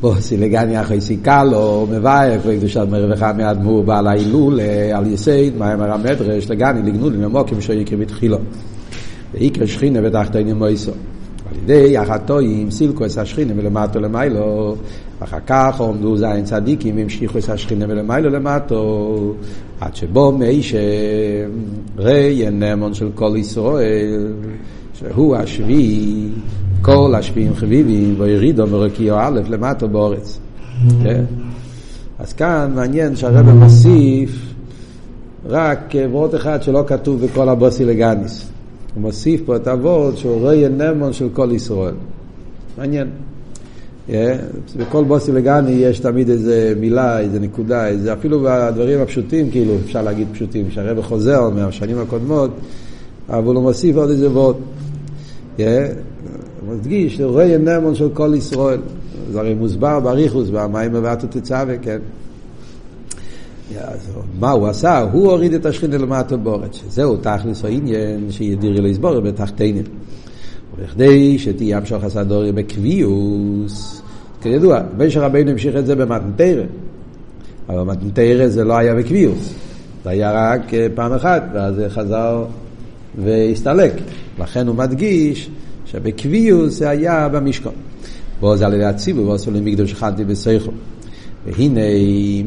בוסי לגני אחרי סיכלו, מבאי, כבר קדושת מרווחה מאדמו"ר בעל ההילול, על יסייד, מים הרמדרש, לגני לגנולים למוקים שיקרי בתחילו. ויקרא שכינה ותחתינים מויסו. על ידי החטואים סילקו את השכינה מלמטו למיילו, אחר כך עומדו זין צדיקים והמשיכו את השכינה מלמיילו למטו, עד שבו מי שראי נאמון של כל ישראל, שהוא השביעי, כל השביעים חביבים, וירידו מרקיעו א' למטו באורץ. כן? אז כאן מעניין שהרבא מוסיף רק ועוד אחד שלא כתוב בכל הבוסי לגניס. הוא מוסיף פה את הוורד שהוא רואה נמון של כל ישראל. מעניין. Yeah, בכל בוסי לגני יש תמיד איזה מילה, איזה נקודה, איזה, אפילו בדברים הפשוטים, כאילו, אפשר להגיד פשוטים, שהרבא חוזר מהשנים הקודמות, אבל הוא מוסיף עוד איזה וורד. הוא מדגיש, הוא רואה נמון של כל ישראל. זה הרי מוסבר באריכוס, במים מבטו תצווה, כן. מה הוא עשה? הוא הוריד את השכינה למטה בורת, שזהו תכלס העניין שידירי לסבור בתחתינים. וכדי שתהיה המשוך הסדורי בקביעוס, כידוע, משה רבינו המשיך את זה במתנתרא, אבל במתנתרא זה לא היה בקביעוס, זה היה רק פעם אחת, ואז חזר והסתלק. לכן הוא מדגיש שבקביעוס זה היה במשכון. זה על ידי הציבור, ועשו למקדוש חנתי בסייכו. והנה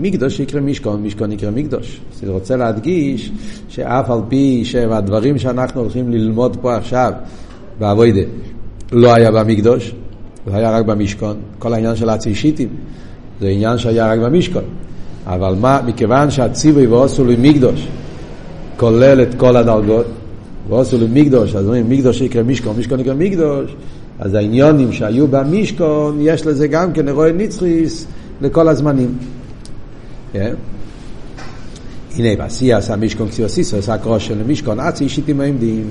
מקדוש יקרא משכון, משכון יקרא מקדוש. אני רוצה להדגיש שאף על פי שהדברים שאנחנו הולכים ללמוד פה עכשיו באבוידה לא היה במקדוש, זה היה רק במשכון. כל העניין של הצישיתים זה עניין שהיה רק במשכון. אבל מה, מכיוון שהציווי ועושו למקדוש כולל את כל הדרגות, ועושו למקדוש, אז אומרים מקדוש יקרא משכון, משכון יקרא מקדוש, אז העניונים שהיו במשכון, יש לזה גם כן אירועי נצחיס לכל הזמנים. כן? הנה, בעשייה עשה משכון ציוסיסו, עשה קרושה למשכון, אצי אישיתים העמדים,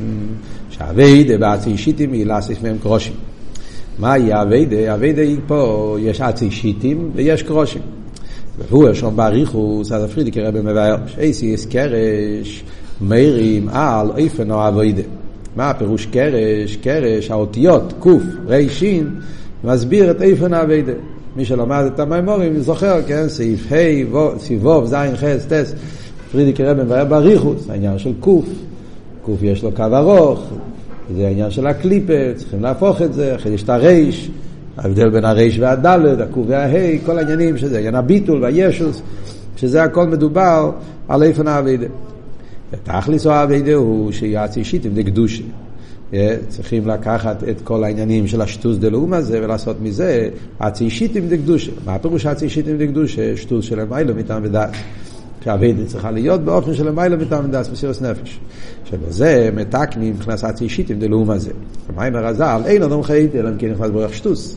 שהאביידה באצי אישיתים היא לעשות מהם קרושים. מהי האביידה? האביידה היא פה, יש אצי אישיתים ויש קרושים. והוא ירשום באריכוס, אז הפרידיק רבי מבאר, שאיסי יש קרש, מיירים על איפן או אביידה. מה הפירוש קרש? קרש, האותיות, קוף, רישין, מסביר את איפן האביידה. מי שלמד את המימורים זוכר, כן, סעיף ה', ו', ז', ח', ט', פרידיק רבן והיה בריחוס, העניין של קוף, קוף יש לו קו ארוך, זה העניין של הקליפה, צריכים להפוך את זה, אחרי יש את הרייש, ההבדל בין הרייש והדלת, הקוף והה', כל העניינים שזה, עניין הביטול והישוס, שזה הכל מדובר על איפן האבידה. ותכלס או האבידה הוא שיעצי שיטים דקדושי. צריכים לקחת את כל העניינים של השטוס דלאום הזה ולעשות מזה עצי שיטים דקדושה. מה הפירוש עצי שיטים דקדושה? שטוס של המיילו מטעם ודעת. שהאביידה צריכה להיות באופן של המיילו מטעם ודעת, מסירוס נפש. שבזה מתקנים מבחינת עצי שיטים דלאום הזה. המים הרז"ל, אין אדם חייט אלא אם כן נכנס ברוך שטוס.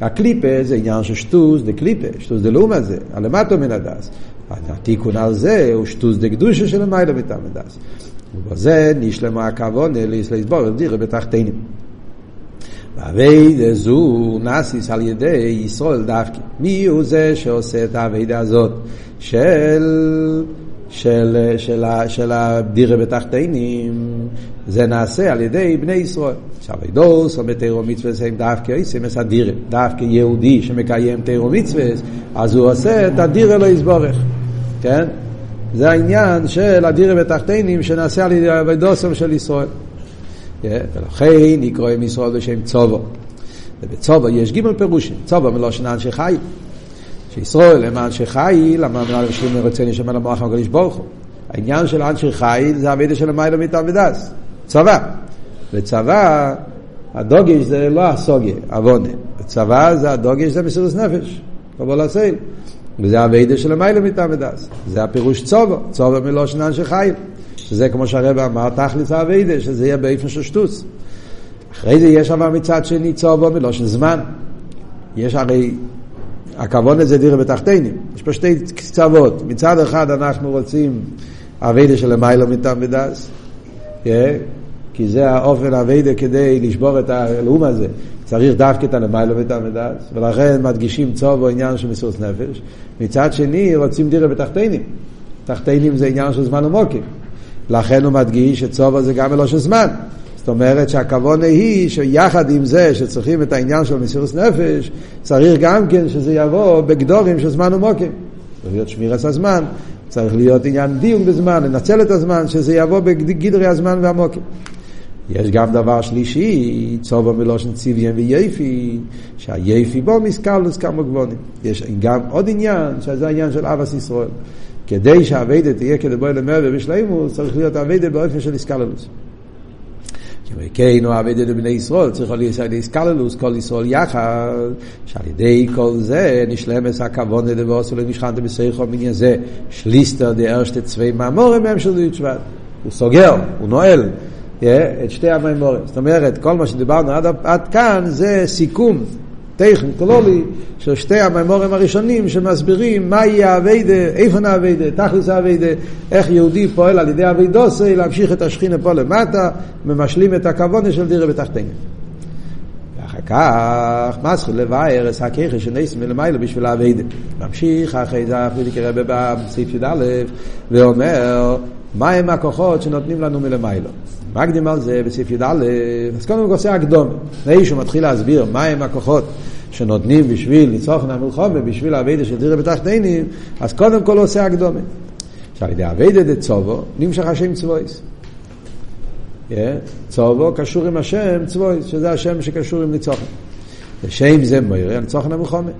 הקליפה זה עניין של שטוס דקליפה, שטוס דלאום הזה, הלמטו מן הדס. התיקון על זה הוא שטוס דקדושה של מטעם ודעת. ובזה נשלמה הכוונה להסבור דירה בתחתינים. והאביידה זו נאסיס על ידי ישראל דווקא. מי הוא זה שעושה את האביידה הזאת של, של, של, של הדירה בתחתינים? זה נעשה על ידי בני ישראל. שהאביידוס או בתירו מצווה הם דווקא עושים את הדירה. דווקא יהודי שמקיים תירו מצווה, אז הוא עושה את הדירה לא יסבורך. כן? זה העניין של הדירה בתחתינים שנעשה על ידי אבידוסם של ישראל. ולכן נקרא עם ישראל בשם צובו. ובצובו יש גימל פירושים. צובו מלושן אנשי חיל. שישראל הם אנשי חיל, למה אמרנו שהם רוצה נשמע למוח הקדוש ברוך הוא. העניין של אנשי חיל זה המידע של המילה מתעבדס. צבא. וצבא, הדוגש זה לא הסוגיה, עוונה. צבא זה הדוגש זה מסירות נפש. קבול הסייל. וזה הווידה של המיילה מתעמדס. זה הפירוש צובו, צובו מלושן אנשי חייל. שזה כמו שהרבא אמר, תכלס הווידה, שזה יהיה באיפן של שטוס. אחרי זה יש אבל מצד שני צובו מלושן זמן. יש הרי, הכוון לזה דירה בתחתינים. יש פה שתי קצוות. מצד אחד אנחנו רוצים הווידה של המיילה מתעמדס. כי זה האופן הווידה כדי לשבור את הלאום הזה. צריך דווקא את הלמיילו ואת המדס, ולכן מדגישים צוב או עניין של מסירות נפש. מצד שני, רוצים דירה בתחתינים. תחתינים זה עניין של זמן ומוקים. לכן הוא מדגיש שצובו זה גם מלושן זמן. זאת אומרת שהכוונה היא שיחד עם זה שצריכים את העניין של מסירות נפש, צריך גם כן שזה יבוא בגדורים של זמן ומוקים. צריך להיות שמירת הזמן, צריך להיות עניין דיוק בזמן, לנצל את הזמן, שזה יבוא בגדרי הזמן והמוקים. יש גם דבר שלישי, צובו מלושן ציוויין ויפי, שהיפי בו מסקלוס כמה גבונים. יש גם עוד עניין, שזה העניין של אבס ישראל. כדי שהאביידה תהיה כדי בואי למרווה בשלימוס, צריך להיות אביידה באופן של איסקללוס. וכן, אביידה לבני ישראל, צריך להיות איסקללוס, כל ישראל יחד, שעל ידי כל זה נשלמס הכבוד לדבוס ולמשכנתם בסייחו מעניין זה, שליסטר דה ארשת צווי מאמורים מהם של דוד שבט. הוא סוגר, הוא נועל. את שתי המימורים. זאת אומרת, כל מה שדיברנו עד, עד כאן זה סיכום טכן כלולי של שתי המימורים הראשונים שמסבירים מהי האביידה, איפה נאביידה, תכלס האביידה, איך יהודי פועל על ידי אביידוסי להמשיך את השכינה פה למטה, ממשלים את הכוונה של דירה בתחתינו. ואחר כך מסחיל לבאר את הכיכה שנסים מלמעלה בשביל האביידה. ממשיך אחרי זה הפרידיק רבה בסעיף י"א ואומר מהם הכוחות שנותנים לנו מלמיילו. מקדים על זה בסעיף י"א, אז קודם כל עושה הקדומה. לפני שהוא מתחיל להסביר מהם הכוחות שנותנים בשביל לצרוך המלחומה, בשביל האביידה של תראה בתחתינים, אז קודם כל עושה הקדומה. עכשיו, על ידי אביידה דצובו, נמשך השם צבויס. צובו קשור עם השם צבויס, שזה השם שקשור עם ניצוחן. ושם זה מוירה, ניצוחן המלחומה.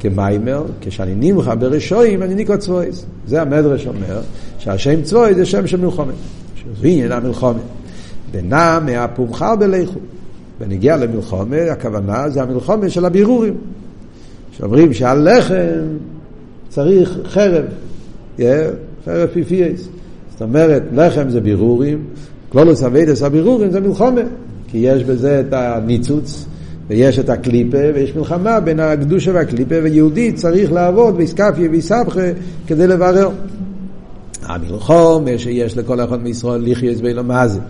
כמיימר, כשאני נמחה ברשועים, אני ניקו צבויס. זה המדרש אומר, שהשם צבויס זה שם של מלחומה. שזה עניין המלחומה. בנה מהפומחר בלכו. ונגיע למלחומה, הכוונה זה המלחומה של הבירורים. שאומרים שהלחם צריך חרב, חרב פיפיות. זאת אומרת, לחם זה בירורים, כללות עבודת הבירורים זה מלחמה, כי יש בזה את הניצוץ, ויש את הקליפה, ויש מלחמה בין הקדושה והקליפה, ויהודי צריך לעבוד באתכפיא ואתהפכא כדי לברר. המלחמה שיש לכל אחד מישראל לחיות בין זה.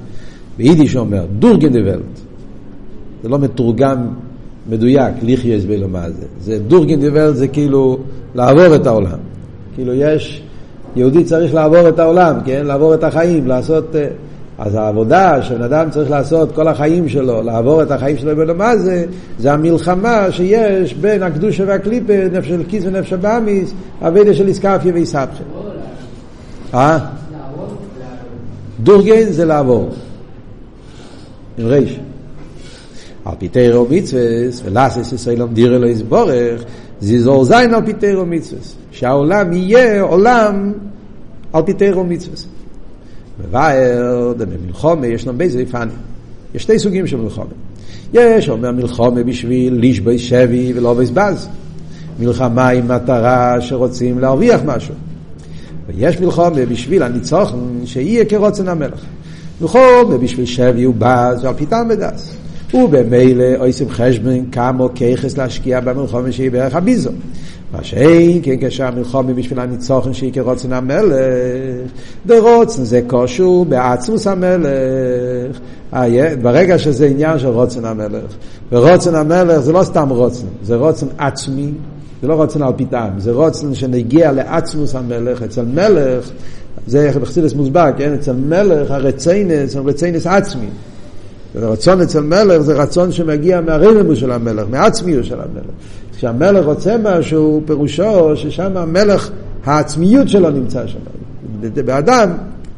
ביידיש אומר, דורכגיין די וועלט. זה לא מתורגם מדויק, ליחייס בלו מה זה. דורגן דה ולט זה כאילו לעבור את העולם. כאילו יש, יהודי צריך לעבור את העולם, כן? לעבור את החיים, לעשות... אה, אז העבודה שבן אדם צריך לעשות כל החיים שלו, לעבור את החיים שלו בלו מה זה, זה המלחמה שיש בין הקדושה והקליפה, נפש של כיס ונפש הבאמיס, אביידה של איסקפיה ואיסבכה. אה? דורגן זה לעבור. עם ריש. על פי תירו מצווס, ולאסס ישראלום דירה לא יסבורך, זיזור זין על פי תירו מצווס. שהעולם יהיה עולם על פי תירו מצווס. מבאר, במלחומה ישנם באיזה יפני. יש שתי סוגים של מלחומה. יש, אומר מלחומה בשביל לישבי שבי ולא בזבז. מלחמה עם מטרה שרוצים להרוויח משהו. ויש מלחומה בשביל הניצוחן שיהיה כרוצן המלך. וכל בשביל שבי ובז ועל פיתם בדס. ובמילא עושים חשבון כמה ככס להשקיע במלחמה שהיא בערך הביזו. מה שאין כן כאשר המלחמה בשביל הניצוחן שהיא כרוצן המלך, דרוצן זה קושו בעצמוס המלך. ברגע שזה עניין של רוצן המלך, ורוצן המלך זה לא סתם רוצן, זה רוצן עצמי, זה לא רוצן על פיתם, זה רוצן שנגיע לעצמוס המלך, אצל מלך זה בחסידס מוסבר, כן? אצל מלך הרציינס הוא רציינס עצמי. רצון אצל מלך זה רצון שמגיע מהרממוס של המלך, מעצמיות של המלך. כשהמלך רוצה משהו, פירושו ששם המלך, העצמיות שלו נמצא שם. באדם,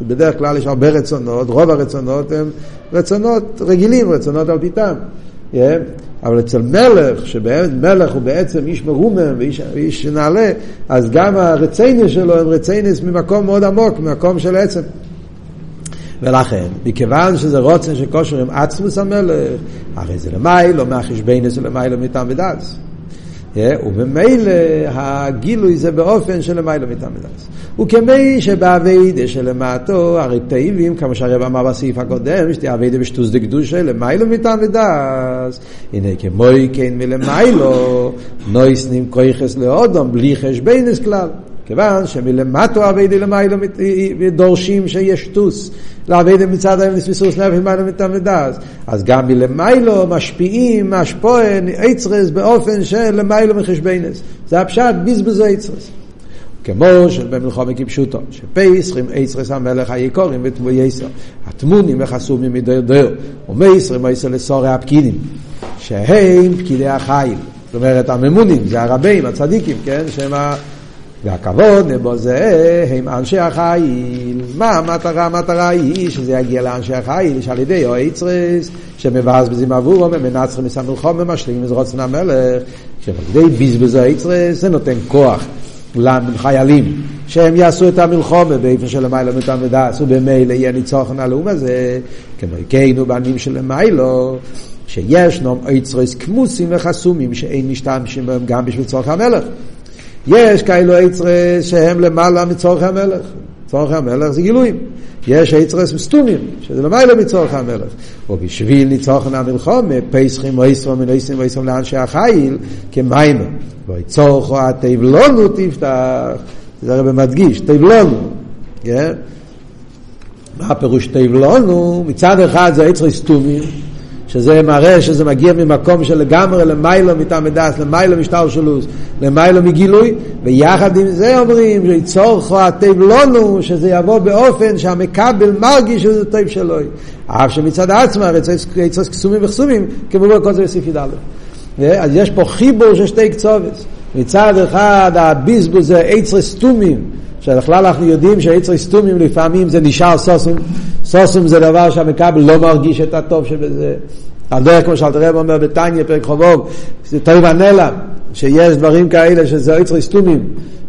בדרך כלל יש הרבה רצונות, רוב הרצונות הם רצונות רגילים, רצונות על פיתם. Yeah. אבל אצל מלך, שבאמת מלך הוא בעצם איש מרומם ואיש, ואיש נעלה, אז גם הרציינס שלו הם רציינס ממקום מאוד עמוק, ממקום של עצם. ולכן, מכיוון שזה רוצן שקושר עם עצמוס המלך, הרי זה למיילו, מהחשבנס ולמיילו מטעם ודס. וממילא הגילוי זה באופן של למיילו מטעם ודס. וכמי שבאביידה שלמטו, הרי תאיבים, כמו שהרב אמר בסעיף הקודם, שתהיה אביידה בשטוס דקדושה, למיילו מטעם ודס. הנה כמוי כן מלמיילו, נויסנים כויכס לאודום, בלי חשבנס כלל. כיוון שמלמטו אביידה למיילו דורשים שיש טוס. לעבד מצד היום לסביסוס נפש מיילו מתמדס. אז גם מלמיילו משפיעים, משפוען, עצרס באופן של למיילו מחשבנס. זה הפשט, בזבזו עצרס. כמו שבמלחמה כפשוטו, שפייסרים עשרס המלך היקורים ותבויסר, התמונים וחסומים מדור דור, ומייסרים עשר לסורי הפקידים, שהם פקידי החיל. זאת אומרת, הממונים, זה הרבים, הצדיקים, כן? שהם. והכבוד בו זה הם אנשי החיל. מה המטרה? המטרה היא שזה יגיע לאנשי החיל, שעל ידי אוהצרס, שמבאז בזים עבורו, מנצחים מסמלכו, ממשלים מזרוצן המלך, שעל ידי בזבז אוהצרס זה נותן כוח לחיילים, שהם יעשו את המלחומה באיפה שלמיילו ודס, ובמילא יהיה ניצוחן הלאום הזה, כמו יקיינו בנים שלמיילו. שישנם אצרס כמוסים וחסומים שאין משתמשים בהם גם בשביל צורך המלך. יש כאלו אצרס שהם למעלה מצורך המלך. צורך המלך זה גילויים. יש אצרס סתומים, שזה למעלה מצורך המלך. ובשביל ניצוחן המלחומה, פסחים או ישרו מן איסים ואיסים לאנשי החיל, כמיימה. ויצורכו התבלונו תפתח. זה הרי מדגיש, תבלונו. כן? מה הפירוש תבלונו? מצד אחד זה אצרס סתומים. שזה מראה שזה מגיע ממקום של לגמרי למיילו מטעם הדס, למיילו משטר שלוס, למיילו מגילוי, ויחד עם זה אומרים שיצור חועטב לנו, שזה יבוא באופן שהמקבל מרגיש שזה טוב שלו. אף שמצד עצמה יצרס קסומים וחסומים, כמו בכל זה בסעיף י"א. אז יש פה חיבור של שתי קצובס. מצד אחד הביזבוז זה עצרס סתומים, שבכלל אנחנו יודעים שעצרס סתומים לפעמים זה נשאר סוסום. סוסום זה דבר שהמקבל לא מרגיש את הטוב שבזה. על דרך כמו שאלתר רב אומר בתניא, פרק חובוב, זה טוב הנלם, שיש דברים כאלה שזה עצרס סתומים.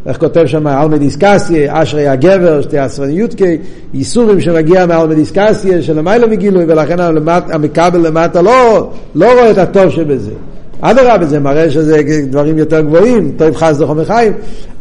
איך כותב שם אלמא דיסקסיה, אשרי הגבר, שתי עשרה יודקי, ייסורים שמגיע מאלמא דיסקסיה, שלמיילא מגילוי, ולכן המקבל למטה לא, לא רואה את הטוב שבזה. אדרבה, זה מראה שזה דברים יותר גבוהים, טוב חס וחומר חיים.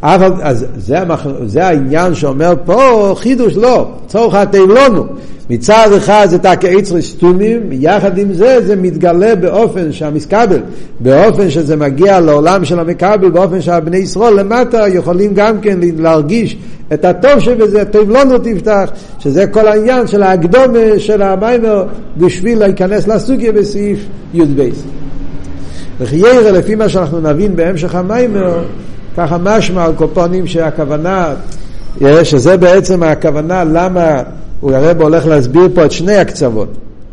אבל, אז זה, המח... זה העניין שאומר פה, חידוש לא, צורך התאילונו. מצד אחד זה תקי עצרי סתומים, יחד עם זה זה מתגלה באופן שהמסקבל, באופן שזה מגיע לעולם של המקבל, באופן שהבני ישראל למטה יכולים גם כן להרגיש את הטוב שבזה, טוב לנו תפתח, שזה כל העניין של ההקדומה של המיימר בשביל להיכנס לסוגיה בסעיף י"ב. וכי ירא לפי מה שאנחנו נבין בהמשך המיימר, ככה משמע על קופונים שהכוונה, שזה בעצם הכוונה למה הוא הרב הולך להסביר פה את שני הקצוות.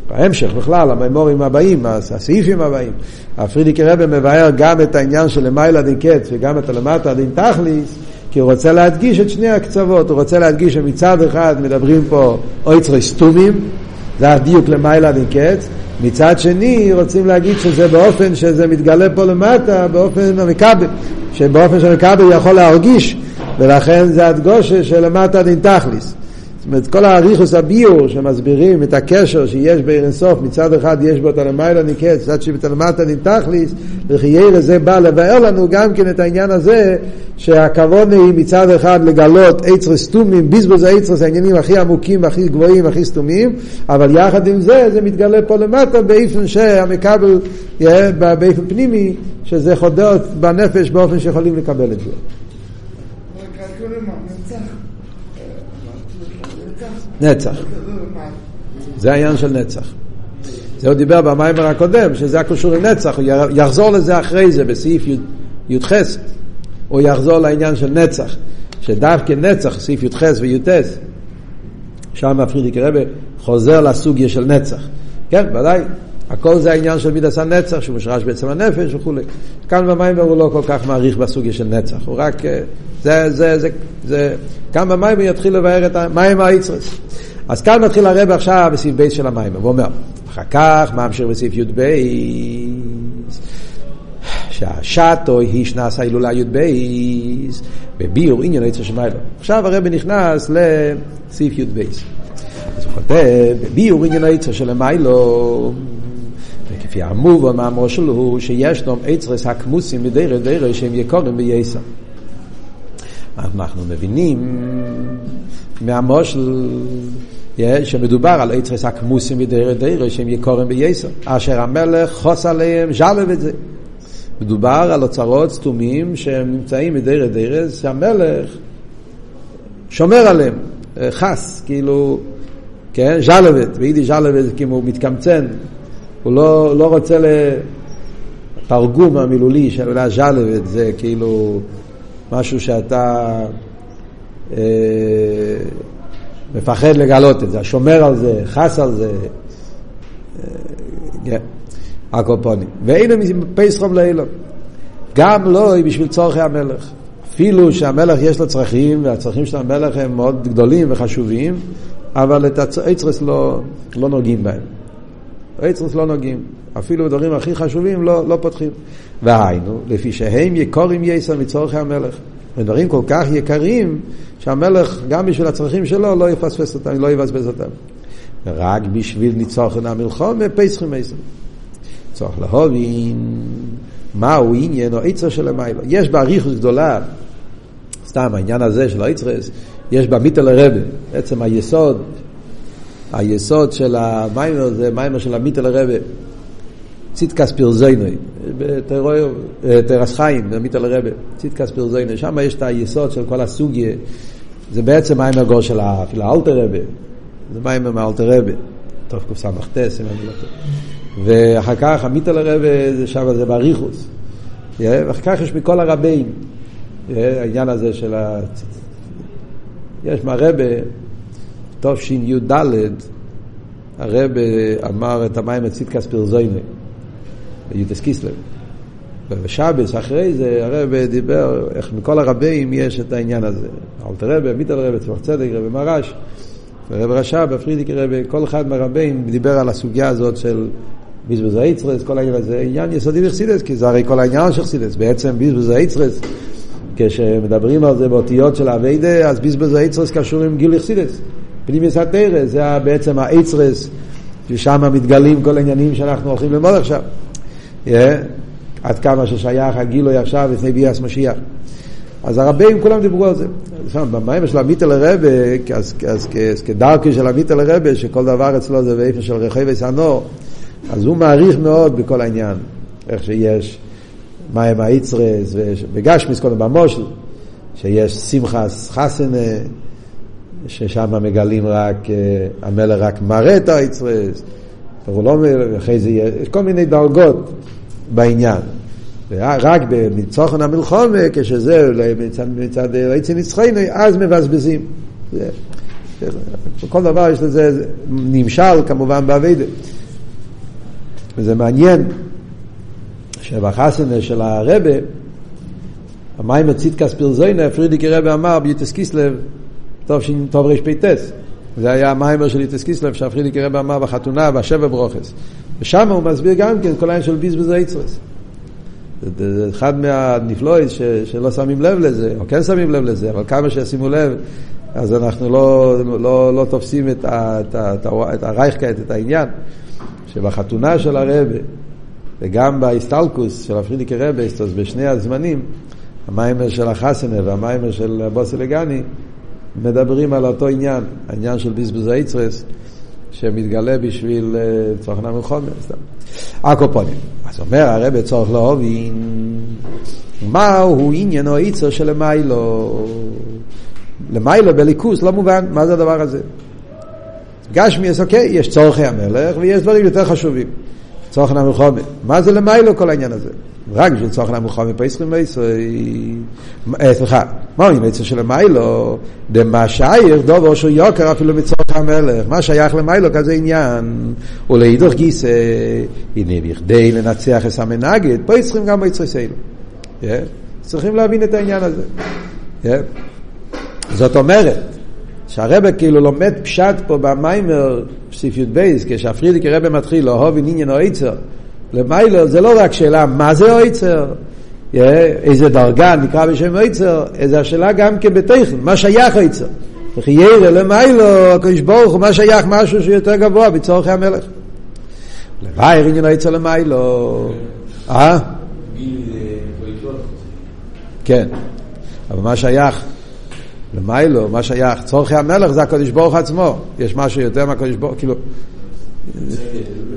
בהמשך בכלל, המימורים הבאים, הסעיפים הבאים. הפרידיקי רבי מבאר גם את העניין של למעלה דין קץ וגם את הלמטה דין תכליס, כי הוא רוצה להדגיש את שני הקצוות. הוא רוצה להדגיש שמצד אחד מדברים פה אויצרי סתומים, זה הדיוק למעלה דין קץ, מצד שני רוצים להגיד שזה באופן שזה מתגלה פה למטה, באופן המכבל, שבאופן שהמכבל יכול להרגיש, ולכן זה הדגושה שלמטה דין תכליס. אומרת, כל האריכוס הביור שמסבירים את הקשר שיש בין אינסוף, מצד אחד יש בו את הלמיילה ניקץ, מצד שבתלמטה נתכליס, וכי ירא זה בא לבאר לנו גם כן את העניין הזה, שהכוון היא מצד אחד לגלות עצר סתומים, בזבוז העצר זה העניינים הכי עמוקים, הכי גבוהים, הכי סתומים, אבל יחד עם זה, זה מתגלה פה למטה באופן שהמקבל, באופן פנימי, שזה חודר בנפש באופן שיכולים לקבל את זה. נצח. זה העניין של נצח. זה הוא דיבר במיימר הקודם, שזה הקשור עם נצח, הוא יחזור לזה אחרי זה בסעיף י"ח, הוא יחזור לעניין של נצח, שדווקא נצח, סעיף י"ח וי"ט, שם פריערדיקער רבי חוזר לסוגיה של נצח. כן, ודאי, הכל זה העניין של מידת הנצח, שהוא מושרש בעצם הנפש וכולי. כאן במאמר הוא לא כל כך מאריך בסוגיה של נצח, הוא רק, אה, זה, זה, זה, זה, כאן במאמר יתחיל לבאר את העניין האוצרות. אז כאן מתחיל הרב עכשיו בסעיף ב' של המאמר, ואומר, אחר כך ממשיך בסעיף י"ב, שהשעתו היא שנת ההילולא י"ב, בביור עניין היצר שמיילו. עכשיו הרב נכנס לסעיף י"ב. אז הוא כותב, בביור עניין היצר של המיילו, וכפי המובן מאמרו שלו הוא שיש להם עצרס הכמוסים מדירה דירה שהם יקורים בייסר. אנחנו מבינים מהמושל שמדובר על עצרס הכמוסים מדירה דירה שהם יקורים בייסר, אשר המלך חוס עליהם, ז'לב את זה. מדובר על אוצרות סתומים שהם נמצאים מדירה דירה, שהמלך שומר עליהם, חס, כאילו, כן, ז'לבת, ביידיש ז'לבת כאילו מתקמצן, הוא לא, לא רוצה לתרגום המילולי של המילה ז'לבת, זה כאילו משהו שאתה אה, מפחד לגלות את זה, שומר על זה, חס על זה. אה, כן, הקופונים. ואין פייסחום לאילום. גם לא בשביל צורכי המלך. אפילו שהמלך יש לו צרכים, והצרכים של המלך הם מאוד גדולים וחשובים, אבל את האצרס לא, לא נוגעים בהם. האצרס לא נוגעים. אפילו בדברים הכי חשובים לא, לא פותחים. והיינו, לפי שהם יקורים יסר מצורכי המלך. ודברים כל כך יקרים, שהמלך, גם בשביל הצרכים שלו, לא יפספס אותם, לא יבזבז אותם. רק בשביל ניצוחן המלחום, פסחים עשר. צריך להבין מהו עניין או עצר של המיילו. יש באריכוס גדולה, סתם העניין הזה של העצרס, יש במיתל הרבי, בעצם היסוד, היסוד של המיימר זה מיימר של המיתל הרבי. ציטקס פירזייני, בתרס חיים, במיתל הרבי, ציטקס פירזייני, שם יש את היסוד של כל הסוגיה, זה בעצם מיימר גור של אפילו האלתר רבי, זה מיימר מאלתר רבי, טוב קס"ט, אם אני לא טועה. ואחר כך המיתל הרבי, זה שם זה באריכוס. ואחר כך יש מכל הרבים, העניין הזה של ה... יש מהרבה, תשי"ד, הרבה אמר את המים את ציטקס פירזוינה, ביוטס קיסלב. ובשבס אחרי זה הרב דיבר איך מכל הרבים יש את העניין הזה. אלתר רבי, מיטל רבי, צמח צדק, רבי מרש, ורב רש"ב, פרידיקי רבי, כל אחד מהרבים דיבר על הסוגיה הזאת של ביזבוז האיצרס, כל העניין הזה, עניין יסודי בחסידס, כי זה הרי כל העניין של חסידס, בעצם ביזבוז האיצרס, כשמדברים על זה באותיות של אביידה, אז ביזבוז האיצרס קשור עם גיל חסידס. פנימיס התרס, זה בעצם האיצרס, ששם מתגלים כל העניינים שאנחנו הולכים ללמוד עכשיו. Yeah, עד כמה ששייך הגילוי עכשיו לפני ביאס משיח. אז הרבים כולם דיברו על זה. במים של עמית אל הרבה, אז כדרכי של עמית אל הרבה, שכל דבר אצלו זה באיפה של רחבי סנור, אז הוא מעריך מאוד בכל העניין, איך שיש מים האיצרס, וגשמיס קודם במושל, שיש שמחס חסנה, ששם מגלים רק, המלך רק מראה את האיצרס, הוא לא אחרי זה יש כל מיני דרגות בעניין. רק במצוכן המלחומה, כשזה מצד, מצד עצם נצחנו, אז מבזבזים. כל דבר יש לזה נמשל כמובן באביידה. וזה מעניין שבחסנה של הרבה, המים הציטקס פרזוינה, פרידיקי רבי אמר ביוטס קיסלב, טוב, רפ"ט. זה היה המיימר של יוטס קיסלב, שהפרידיקי רבי אמר בחתונה, בשבע ברוכס. ושם הוא מסביר גם כן כל העניין של בזבוז האוצרות. זה אחד מהנפלאות שלא שמים לב לזה, או כן שמים לב לזה, אבל כמה שישימו לב, אז אנחנו לא, לא, לא תופסים את, ה, את, את, את הרייכקייט, את העניין. שבחתונה של הרבה וגם בהסתלקות של הפריערדיקער רבי בשני הזמנים, המאמר של החתונה והמאמר של באתי לגני מדברים על אותו עניין, העניין של בזבוז היצרס שמתגלה בשביל uh, צורך נמל חומר, סתם. הקופונים. אז אומר הרב צורך להובין מהו עניינו היצר של למיילו. למיילו בליכוס לא מובן, מה זה הדבר הזה? גשמי, אוקיי, יש צורכי המלך ויש דברים יותר חשובים. צורך המלחומה. מה זה למיילו כל העניין הזה? רק בשביל צורך המלחומה פסחים וישראל. אה, סליחה, מה אומרים עצר של למיילו? דמה שייר דובר שהוא יוקר אפילו מצורך המלך. מה שייך למיילו כזה עניין? ולהידוך גיסא, הנה בכדי לנצח את המנגד, צריכים גם ביצרסיילו. צריכים להבין את העניין הזה. זאת אומרת, שהרבא כאילו לומד פשט פה במיימר סעיף י"ב, כשהפרידיק הרבא מתחיל לאהוב עניין אויצר, למיילר זה לא רק שאלה מה זה אויצר, איזה דרגה נקרא בשם אויצר, איזה השאלה גם כן בתכן, מה שייך אויצר. וכי ירא למיילו, הקדוש ברוך הוא, מה שייך משהו שיותר גבוה בצורכי המלך. לבייר עניין אויצר למיילו. אה? כן, אבל מה שייך? למיילו, מה שייך, צורכי המלך זה הקדוש ברוך עצמו, יש משהו יותר מהקדוש ברוך, כאילו,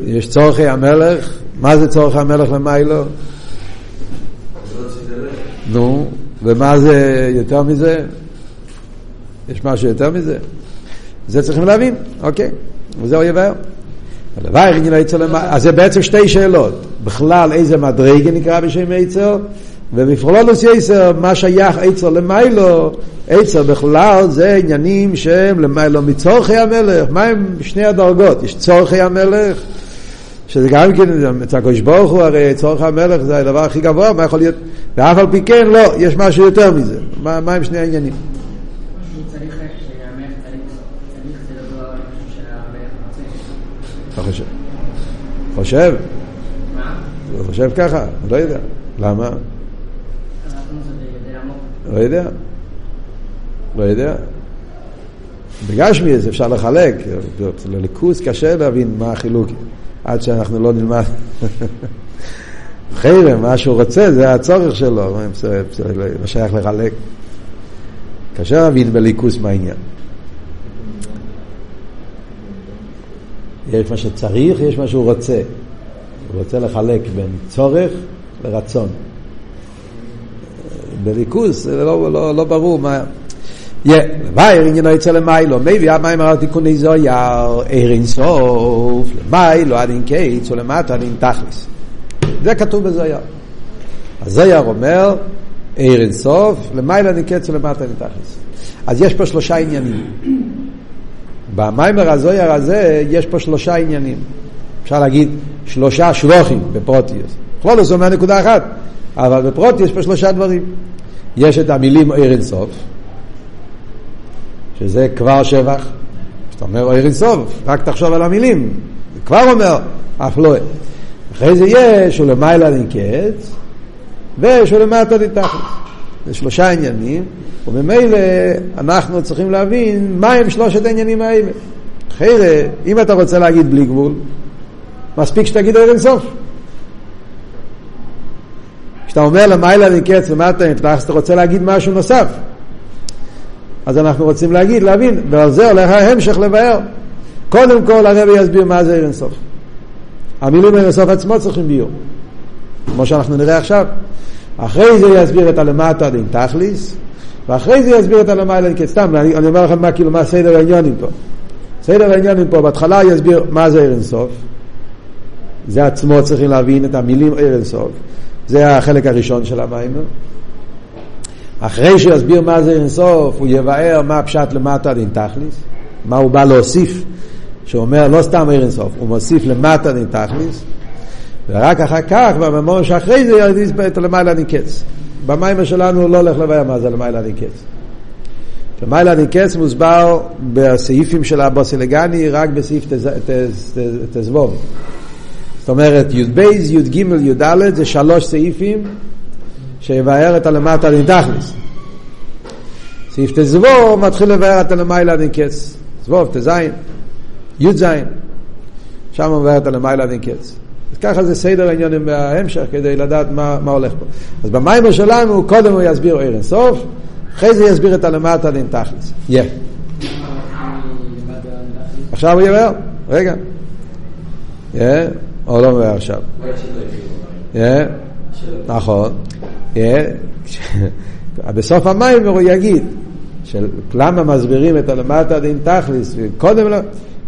יש צורכי המלך, מה זה צורכי המלך למיילו? נו, ומה זה יותר מזה? יש משהו יותר מזה? זה צריכים להבין, אוקיי, וזהו יבהר. אז זה בעצם שתי שאלות, בכלל איזה מדרגה נקרא בשם עצר, ובפרולונוס יסר, מה שייך עצר למיילו, עצר בכלל זה עניינים שהם למיילו מצורכי המלך. מה הם שני הדרגות? יש צורכי המלך, שזה גם כן, אצל הקדוש ברוך הוא הרי צורך המלך זה הדבר הכי גבוה, מה יכול להיות? ואף על פי כן, לא, יש משהו יותר מזה. מה, מה הם שני העניינים? חושב? חושב? מה? חושב ככה? לא יודע. למה? לא יודע. לא יודע. בגשמי זה אפשר לחלק, לליכוס קשה להבין מה החילוק, עד שאנחנו לא נלמד. חרם, מה שהוא רוצה, זה הצורך שלו, מה שייך לחלק. קשה להבין בליכוס מה העניין. יש מה שצריך, יש מה שהוא רוצה. הוא רוצה לחלק בין צורך לרצון. בליכוס זה לא, לא, לא ברור מה... לבייר עניינו יצא למיילו, מביא המים הרב תיקוני זויר, ער אינסוף, למיילו עד אין קיץ ולמטה עד אין תכלס. זה כתוב בזויר. הזויר אומר, ער אינסוף, למיילו עד אין קיץ ולמטה עד אין תכלס. אז יש פה שלושה עניינים. במיימר הזויר הזה יש פה שלושה עניינים. אפשר להגיד שלושה שבוכים בפרוטיוס. כלולוס לא אומר נקודה אחת, אבל בפרוטיוס יש פה שלושה דברים. יש את המילים אור אינסוף, שזה כבר שבח. כשאתה אומר אור אינסוף, רק תחשוב על המילים. זה כבר אומר, אף לא. אחרי זה יש ולמעלה נקץ, ויש ולמטה נתחת. זה שלושה עניינים, וממילא אנחנו צריכים להבין מהם שלושת העניינים האלה. אחרי אם אתה רוצה להגיד בלי גבול, מספיק שתגיד אור אינסוף. כשאתה אומר למעלה נקץ למטה נתלחס, אתה רוצה להגיד משהו נוסף. אז אנחנו רוצים להגיד, להבין, ועל זה הולך ההמשך לבאר. קודם כל הרבי יסביר מה זה אירנסוף. המילים אירנסוף עצמו צריכים ביור, כמו שאנחנו נראה עכשיו. אחרי זה יסביר את הלמטה דין תכליס, ואחרי זה יסביר את הלמעלה דין קץ. סתם, אני, אני אומר לכם מה, כאילו, מה סדר העניונים פה. סדר העניונים פה, בהתחלה יסביר מה זה אירנסוף. זה עצמו צריכים להבין את המילים אירנסוף. זה החלק הראשון של המיימר. אחרי שהוא יסביר מה זה אינסוף, הוא יבאר מה פשט למטה דין תכליס, מה הוא בא להוסיף, שהוא אומר לא סתם אינסוף, הוא מוסיף למטה דין תכליס, ורק אחר כך, בממור שאחרי זה ירדיס את למעלה דין קץ. במיימר שלנו הוא לא הולך לבאר מה זה למעלה דין קץ. למעלה דין קץ מוסבר בסעיפים של הבוסילגני רק בסעיף תזבוב. זאת אומרת, י"ב, י"ג, י"ד זה שלוש סעיפים שיבאר את הלמטה דין. סעיף תזבור מתחיל לבאר את הלמיילה דין קץ. ט"ז, י"ז. שם מבאר את הלמיילה דין. אז ככה זה סדר העניינים בהמשך כדי לדעת מה, מה הולך פה. אז במיימר שלנו קודם הוא יסביר עיר אינסוף, אחרי זה יסביר את הלמטה דין תכלס. יא. עכשיו הוא יבאר, רגע. יא. או לא עכשיו? נכון. בסוף המים הוא יגיד, למה מסבירים את הלמטה דין תכליס, קודם לא,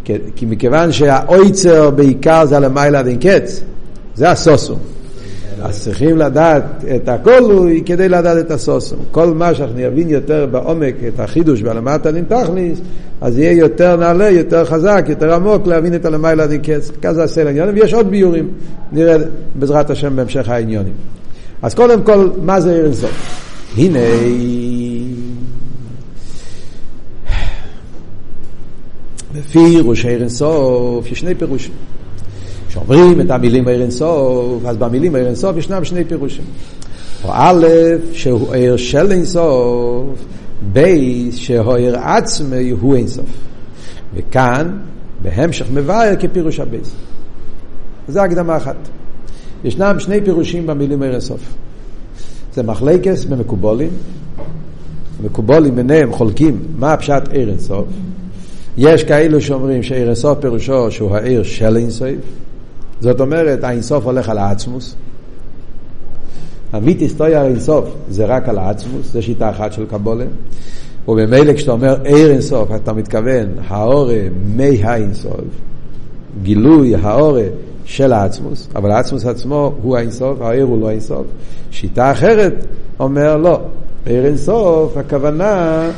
כי מכיוון שהאויצר בעיקר זה הלמיילה דין קץ, זה הסוסום. אז צריכים לדעת את הכל כדי לדעת את הסוסום. כל מה שאנחנו נבין יותר בעומק את החידוש והלמטה דין תכליס, אז יהיה יותר נעלה, יותר חזק, יותר עמוק להבין את הלמיילה דין קץ. כזה עשה לעניונים, ויש עוד ביורים, נראה בעזרת השם בהמשך העניונים. אז קודם כל, מה זה עיר אינסוף? הנה... לפי ראש עיר אינסוף יש שני פירושים. כשאומרים את המילים עיר אינסוף, אז במילים עיר אינסוף ישנם שני פירושים. או א', שהוא עיר של אינסוף, שהוא עיר עצמי הוא אינסוף. וכאן, בהמשך מבאר כפירוש הבייס. זו הקדמה אחת. ישנם שני פירושים במילים עיר אינסוף. זה מחלקס במקובולים. מקובולים ביניהם חולקים מה הפשט עיר אינסוף. יש כאלו שאומרים שעיר אינסוף פירושו שהוא העיר של אינסוף. זאת אומרת, האינסוף הולך על העצמוס. המיתיס טויה אינסוף זה רק על העצמוס, זו שיטה אחת של קבולה. ובמילא כשאתה אומר עיר אינסוף, אתה מתכוון האורה מי האינסוף, גילוי האורה של העצמוס, אבל העצמוס עצמו הוא האינסוף, העיר הוא לא האינסוף. שיטה אחרת אומר לא, עיר אינסוף, הכוונה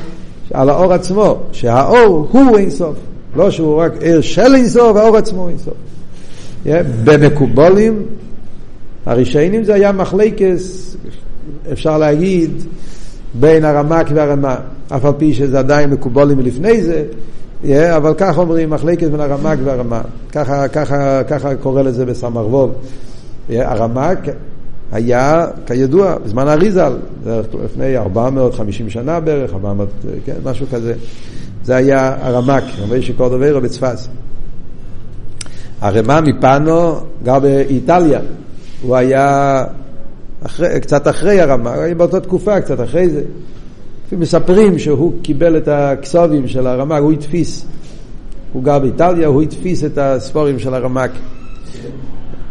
על האור עצמו, שהאור הוא אינסוף, לא שהוא רק עיר של אינסוף, האור עצמו אינסוף. במקובולים, הרישיינים זה היה מחלקס, אפשר להגיד, בין הרמק והרמה, אף על פי שזה עדיין מקובולים מלפני זה, אבל כך אומרים, מחלקת בין הרמק והרמה. ככה, ככה, ככה קורא לזה בסמ"ר Yeah, הרמק היה, כידוע, בזמן האריזל, לפני 450 שנה בערך, 400, כן, משהו כזה. זה היה הרמק, רבי שקורדוברו בצפת. הרמה מפאנו גר באיטליה, הוא היה אחרי, קצת אחרי הרמה, הוא היה באותה תקופה, קצת אחרי זה. מספרים שהוא קיבל את הכסובים של הרמק, הוא התפיס. הוא גר באיטליה, הוא התפיס את הספורים של הרמק.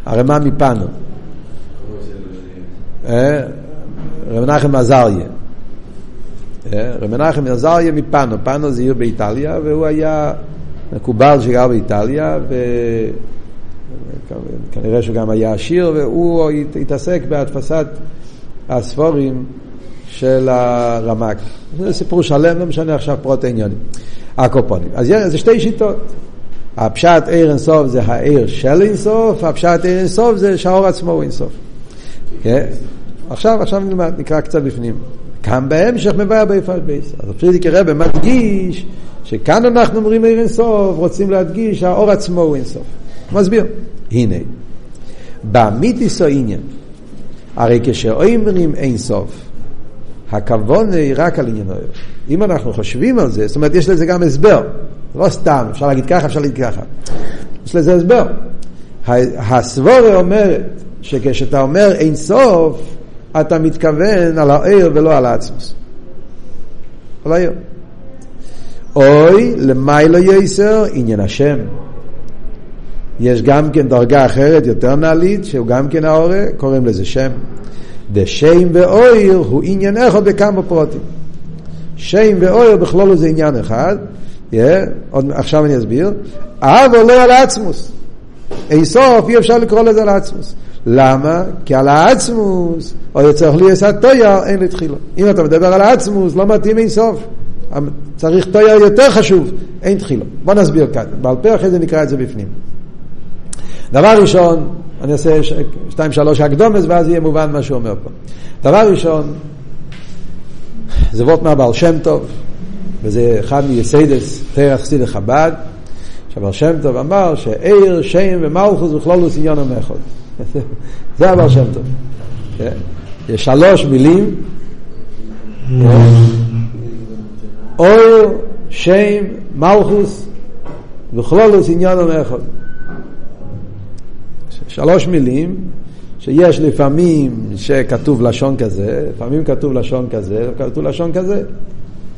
הרמה מפאנו. אה? רב מנחם עזריה. אה? רב מנחם עזריה מפאנו, פאנו זה עיר באיטליה, והוא היה מקובל שגר באיטליה, וכנראה שהוא גם היה עשיר, והוא התעסק בהדפסת הספורים של הרמק. זה סיפור שלם, לא משנה עכשיו פרטי העניינים. הקופונים. אז זה שתי שיטות. הפשט אור אינסוף זה האור של אינסוף, הפשט אור אינסוף זה שהאור עצמו הוא אינסוף. כן? עכשיו, עכשיו נקרא קצת בפנים. כאן בהמשך מבאר באות ב'. אז פריערדיקער רבי מדגיש שכאן אנחנו אומרים אור אינסוף, רוצים להדגיש שהאור עצמו הוא אינסוף. מסביר. הנה, באמיתית העניין, הרי כשאומרים אינסוף, הכוון היא רק על עניין האור. אם אנחנו חושבים על זה, זאת אומרת, יש לזה גם הסבר. לא סתם, אפשר להגיד ככה, אפשר להגיד ככה. יש לזה הסבר. הסבורה אומרת שכשאתה אומר אין סוף, אתה מתכוון על העיר ולא על העצמוס. על העיר. אוי, למיילו יסר, עניין השם. יש גם כן דרגה אחרת, יותר נעלית, שהוא גם כן האורה, קוראים לזה שם. דשם ואויר הוא עניין אחד בכמה פרוטים. שם ואויר בכלול זה עניין אחד, yeah, עוד, עכשיו אני אסביר, אבל לא על העצמוס. אין סוף אי אפשר לקרוא לזה על העצמוס. למה? כי על העצמוס, או צריך להיות התויר, אין לי תחילה. אם אתה מדבר על העצמוס, לא מתאים אין סוף. צריך תואר יותר חשוב, אין תחילה. בוא נסביר כאן. בעל פה אחרי זה נקרא את זה בפנים. דבר ראשון, אני אעשה שתיים שלוש הקדמות ואז יהיה מובן מה שהוא אומר פה. דבר ראשון, זה וורט מהבעל שם טוב, וזה אחד מיסודות תורת חסידות חב"ד, שהבעל שם טוב אמר שאור, שם ומלכות בכללות עניינם אחד. זה הבעל שם טוב. כן? יש שלוש מילים, אור, שם, מלכוס וכלולוס עניון המחוד. שלוש מילים שיש לפעמים שכתוב לשון כזה, לפעמים כתוב לשון כזה, כתוב לשון כזה,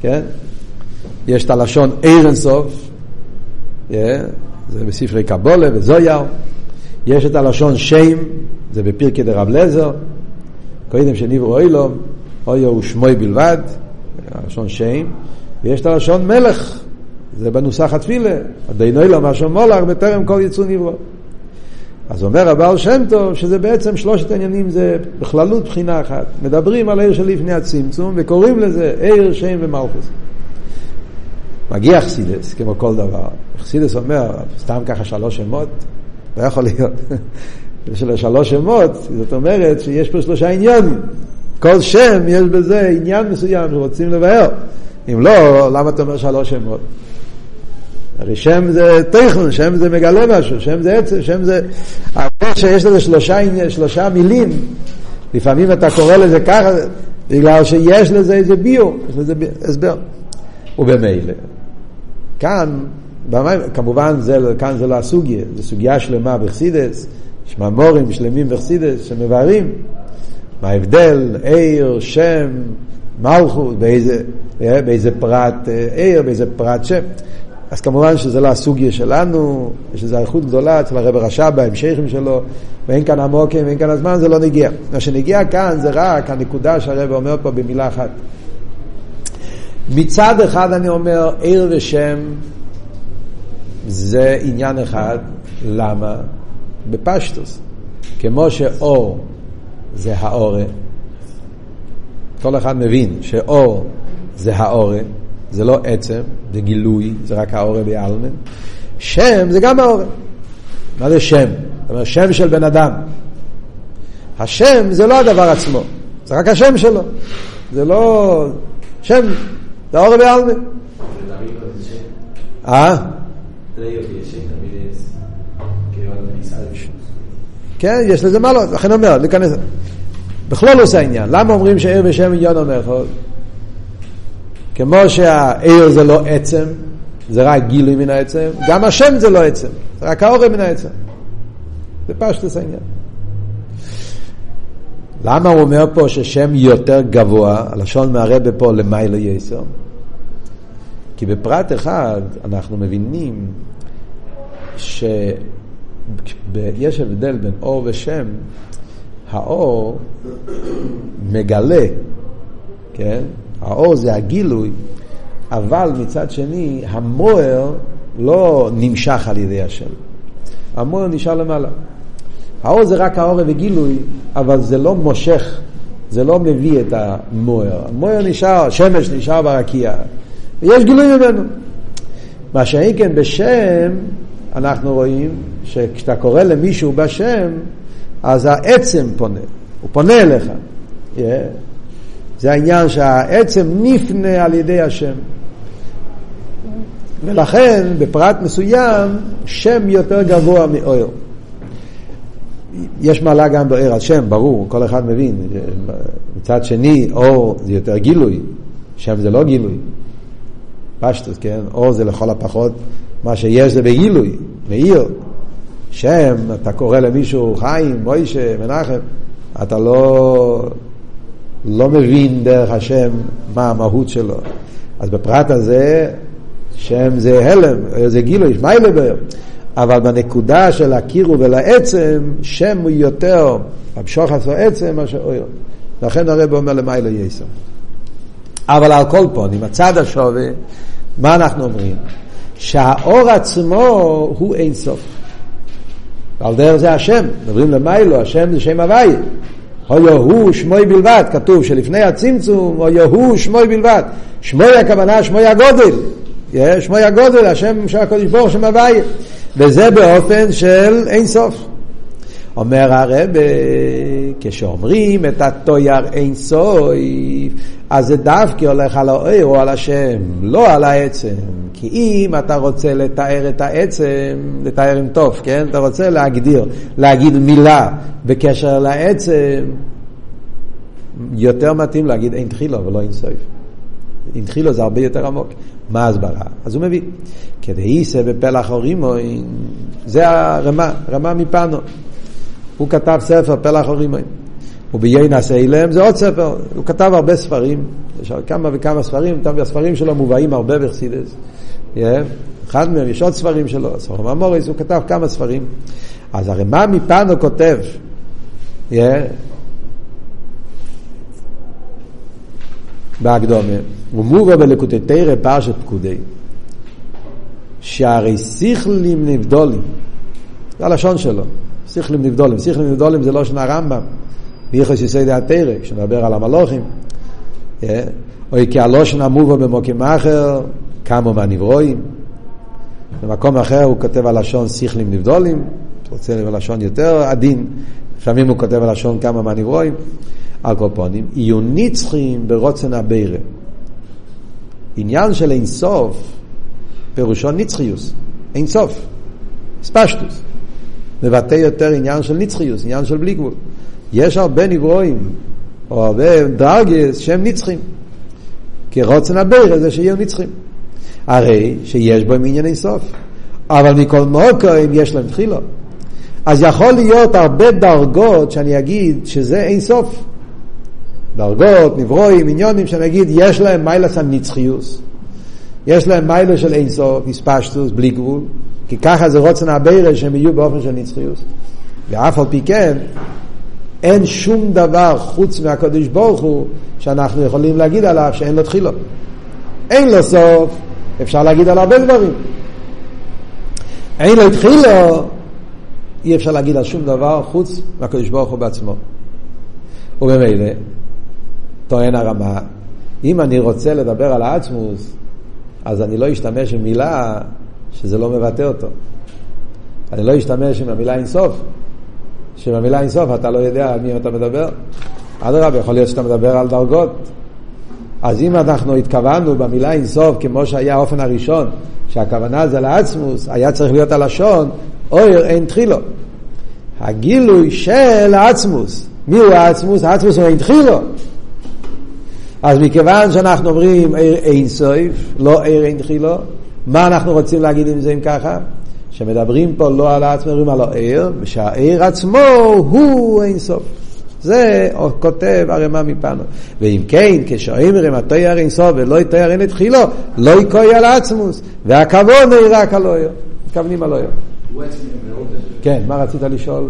כן? יש את הלשון אירנסוף, yeah, זה בספרי קבולה וזויר, יש את הלשון שם, זה בפרקי דרב לזר, קודם שנברו אילום, אויו הוא שמוי בלבד, הלשון שם, ויש את הלשון מלך, זה בנוסח התפילה, עדיין אילום, השם מולך, בטרם כל יצוא נברו. אז אומר הבעל שם טוב שזה בעצם שלושת העניינים זה בכללות בחינה אחת. מדברים על עיר שלפני הצמצום וקוראים לזה עיר, שם ומלכוס. מגיע חסידס, כמו כל דבר. חסידס אומר, סתם ככה שלוש שמות, לא יכול להיות. יש לו שלוש שמות, זאת אומרת שיש פה שלושה עניינים. כל שם יש בזה עניין מסוים שרוצים לבאר. אם לא, למה אתה אומר שלוש שמות? הרי שם זה תכן, שם זה מגלה משהו, שם זה עצם, שם זה... אבל שיש לזה שלושה, שלושה מילים, לפעמים אתה קורא לזה ככה, בגלל שיש לזה איזה ביו, יש לזה הסבר. ובמילא, כאן, במים, כמובן זה, כאן זה לא הסוגיה, זו סוגיה שלמה בחסידס, יש מאמורים שלמים בחסידס שמבארים מה ההבדל, עיר, שם, מלכות, באיזה, באיזה פרט אה, עיר, באיזה פרט שם. אז כמובן שזה לא הסוגיה שלנו, יש איזו אריכות גדולה אצל הרב רש"ב בהמשכים שלו, ואין כאן עמוקים ואין כאן הזמן, זה לא נגיע. מה שנגיע כאן זה רק הנקודה שהרב אומר פה במילה אחת. מצד אחד אני אומר, עיר ושם זה עניין אחד, למה? בפשטוס. כמו שאור זה האורה, כל אחד מבין שאור זה האורה, זה לא עצם, זה גילוי, זה רק האורה בעלמן. שם זה גם האורה. מה זה שם? זאת אומרת, שם של בן אדם. השם זה לא הדבר עצמו, זה רק השם שלו. זה לא... שם, זה האורה בעלמן. אה? כן, יש לזה מה לא, לכן אומר, להיכנס. בכלול עושה העניין. למה אומרים שעיר בשם עניון אומר כמו שהעיר זה לא עצם, זה רק גילוי מן העצם, גם השם זה לא עצם, זה רק האורם מן העצם. זה פשטוס העניין. למה הוא אומר פה ששם יותר גבוה, הלשון מהרבה פה למיילו יסר? כי בפרט אחד אנחנו מבינים שיש הבדל בין אור ושם, האור מגלה, כן? האור זה הגילוי, אבל מצד שני המוער לא נמשך על ידי השם. המוער נשאר למעלה. האור זה רק האור וגילוי, אבל זה לא מושך, זה לא מביא את המוער. המוער נשאר, השמש נשאר ברקיע, ויש גילוי ממנו. מה שאין כן בשם, אנחנו רואים שכשאתה קורא למישהו בשם, אז העצם פונה, הוא פונה אליך. Yeah. זה העניין שהעצם נפנה על ידי השם. ולכן בפרט מסוים שם יותר גבוה מאויר. יש מעלה גם באר על שם, ברור, כל אחד מבין. מצד שני, אור זה יותר גילוי, שם זה לא גילוי. פשטוס, כן? אור זה לכל הפחות, מה שיש זה בגילוי, מאיר. שם, אתה קורא למישהו חיים, מוישה, מנחם, אתה לא, לא מבין דרך השם מה המהות שלו. אז בפרט הזה, שם זה הלם, זה גילוי, יש מיילה באר. אבל בנקודה של הקירו ולעצם, שם הוא יותר, המשוך עשו עצם מאשר אויר. לכן הרב אומר למיילה יסר. אבל על כל פונים, הצד השווה, מה אנחנו אומרים? שהאור עצמו הוא אין ועל דרך זה השם, מדברים למיילו, השם זה שם הוואי. או יהוא שמוי בלבד, כתוב שלפני הצמצום, או יהוא שמוי בלבד. שמוי הכוונה שמוי הגודל. שמוי הגודל, השם של הקודש ברוך שם הוואי. וזה באופן של אין סוף. אומר הרב, כשאומרים את התויר אין סוף, אז זה דווקא הולך על האור או על השם, לא על העצם. כי אם אתה רוצה לתאר את העצם, לתאר עם טוב, כן? אתה רוצה להגדיר, להגיד מילה בקשר לעצם, יותר מתאים להגיד אין תחילו ולא אין סוף. אין תחילו זה הרבה יותר עמוק. מה ההסברה? אז הוא מביא, כדי כדאיסה בפלח הורימוין, זה הרמה, רמה מפנו. הוא כתב ספר פלח הורימוין. וביינס אילם זה עוד ספר, הוא כתב הרבה ספרים, יש כמה וכמה ספרים, הספרים שלו מובאים הרבה בחסידס. אחד מהם, יש עוד ספרים שלו, ספר המוריס, הוא כתב כמה ספרים. אז הרי מה מפנו כותב? בהקדומה, ומובא בלקוטי תרא פרשת פקודי, שהרי סיכלים נבדולים, זה הלשון שלו, סיכלים נבדולים, סיכלים נבדולים זה לא שנה רמב"ם, ביחס יסודי התרא, כשנדבר על המלוכים, או כי הלושן המובא במוקים אחר, כמה מהנברואים. במקום אחר הוא כותב הלשון סיכלים נבדולים, רוצה לשון יותר עדין, לפעמים הוא כותב הלשון כמה מהנברואים. על כל פונים, יהיו נצחים ברוצן הבירה. עניין של אין סוף, פירושו נצחיוס, אין סוף, ספשטוס. מבטא יותר עניין של נצחיוס, עניין של בלי גבול. יש הרבה נברואים, או הרבה דרגס שהם נצחים. כי רוצן הבירה זה שיהיו נצחים. הרי שיש בו עניין אין סוף. אבל מכל מוקרים יש להם תחילות. אז יכול להיות הרבה דרגות שאני אגיד שזה אין סוף. דרגות, נברואים, עניונים, שנגיד יש להם מיילס הנצחיוס, יש להם מיילס של אין סוף, הספשטוס, בלי גבול, כי ככה זה רוצן הבירה שהם יהיו באופן של נצחיוס. ואף על פי כן, אין שום דבר חוץ מהקדוש ברוך הוא שאנחנו יכולים להגיד עליו שאין לו תחילו. אין לו סוף, אפשר להגיד על הרבה דברים. אין לו תחילו, אי אפשר להגיד על שום דבר חוץ מהקדוש ברוך הוא בעצמו. וממילא, טוען הרמה, אם אני רוצה לדבר על העצמוס, אז אני לא אשתמש במילה שזה לא מבטא אותו. אני לא אשתמש עם המילה אינסוף, שבמילה אינסוף אתה לא יודע על מי אתה מדבר. אדרבה, יכול להיות שאתה מדבר על דרגות. אז אם אנחנו התכוונו במילה אינסוף, כמו שהיה האופן הראשון, שהכוונה זה לעצמוס, היה צריך להיות הלשון, אויר אין תחילו. הגילוי של העצמוס. מי הוא העצמוס? העצמוס הוא אין תחילו. אז מכיוון שאנחנו אומרים אין סויף, לא אין תחילו, מה אנחנו רוצים להגיד עם זה אם ככה? שמדברים פה לא על העצמם, מדברים על העיר, ושהעיר עצמו הוא אין סוף. זה כותב הרמ"א מפנו. ואם כן, כשאומרים התויר אין סוף ולא יתויר אין לתחילו, לא יקוי על עצמוס, והכבוד הוא רק על אויר. מתכוונים על אויר. כן, מה רצית לשאול?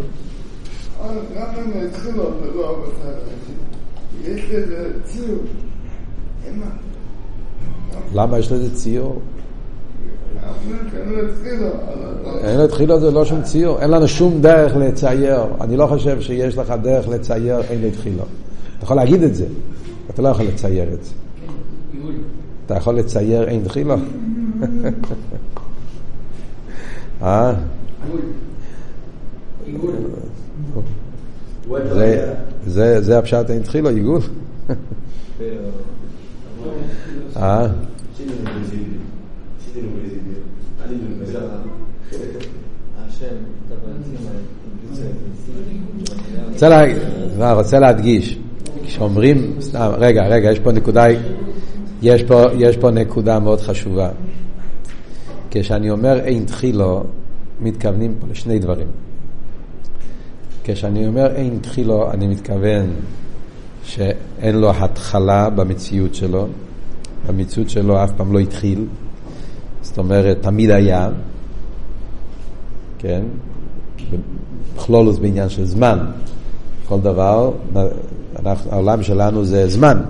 למה יש לזה ציור? אין לו תחילה זה לא שום ציור, אין לנו שום דרך לצייר. אני לא חושב שיש לך דרך לצייר אין לו תחילה. אתה יכול להגיד את זה, אתה לא יכול לצייר את זה. אתה יכול לצייר אין תחילה? אה? זה הפשט אין תחילה, עיגול? אה? רוצה, לה, רוצה להדגיש, כשאומרים, סתם, רגע, רגע, יש פה נקודה, יש פה, יש פה נקודה מאוד חשובה. כשאני אומר אין תחילו, מתכוונים פה לשני דברים. כשאני אומר אין תחילו, אני מתכוון שאין לו התחלה במציאות שלו, המציאות שלו אף פעם לא התחיל, זאת אומרת, תמיד היה, כן? בכלולוס בעניין של זמן. כל דבר, אנחנו, העולם שלנו זה זמן.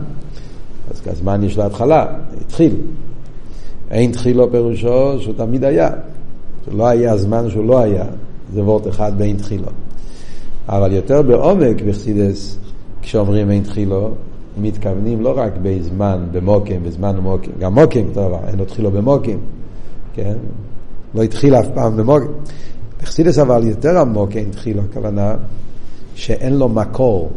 אז הזמן יש לו התחלה, התחיל. אין תחילו פירושו שהוא תמיד היה. שלא היה זמן שהוא לא היה. זה וורט אחד באין תחילו. אבל יותר בעומק בחסידס, כשאומרים אין תחילו, מתכוונים לא רק בזמן, במוקים, בזמן ומוקים, גם מוקים, טוב, אין לו תחילו במוקים, כן? לא התחיל אף פעם במוקים. בחסידס אבל יותר עמוק אין תחילו, הכוונה שאין לו מקור.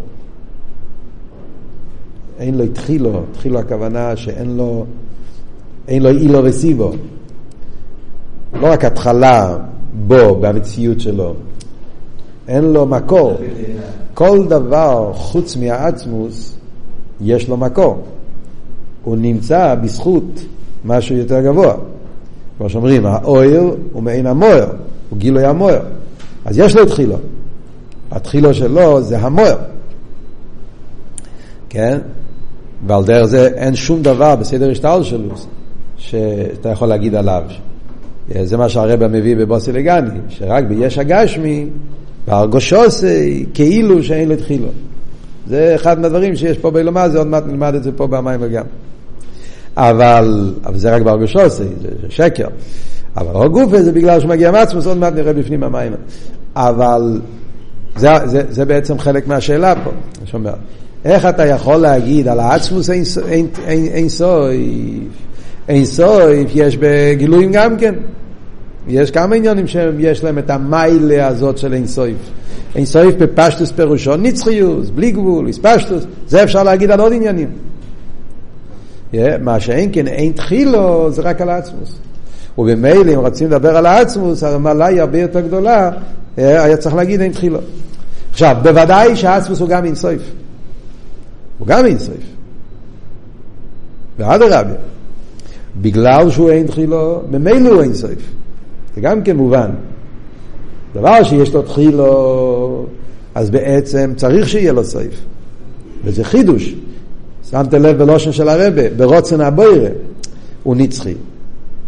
אין לו התחילו, התחילו הכוונה שאין לו, אין לו אילו וסיבו. לא רק התחלה בו, במציאות שלו. אין לו מקור. כל דבר חוץ מהעצמוס יש לו מקור. הוא נמצא בזכות משהו יותר גבוה. כמו שאומרים, האויר הוא מעין המויר, הוא גילוי המויר. אז יש לו תחילו. התחילו שלו זה המויר. כן? ועל דרך זה אין שום דבר בסדר השטל שלו שאתה יכול להגיד עליו. זה מה שהרבא מביא בבוסי לגני, שרק ביש הגשמי, בהרגושוסי, כאילו שאין לו תחילו. זה אחד מהדברים שיש פה בילומה, זה עוד מעט נלמד את זה פה במים וגם. אבל, אבל זה רק בהרגושוסי, זה, זה שקר. אבל הגופה זה בגלל שמגיע מעצמוס, עוד מעט נראה בפנים המים. אבל זה, זה, זה בעצם חלק מהשאלה פה, שומע. איך אתה יכול להגיד על העצמוס אין, אין, אין, אין סויף? אין סויף יש בגילויים גם כן. יש כמה עניונים שיש להם את המיילה הזאת של אין סויף. אין סויף בפשטוס פירושו נצחיוס, בלי גבול, איספשטוס, זה אפשר להגיד על עוד עניינים. מה שאין כן, אין תחילו, זה רק על העצמוס. ובמילא, אם רוצים לדבר על העצמוס, המעלה היא הרבה יותר גדולה, היה צריך להגיד אין תחילו. עכשיו, בוודאי שהעצמוס הוא גם אינסויף. הוא גם אינסויף. ואדרבה, בגלל שהוא אין תחילו, ממילא הוא אינסויף. זה גם כן מובן. דבר שיש לו תחילו, אז בעצם צריך שיהיה לו סויף. וזה חידוש. שמת לב בלושן של הרבה, ברוצן הבוירה, הוא נצחי.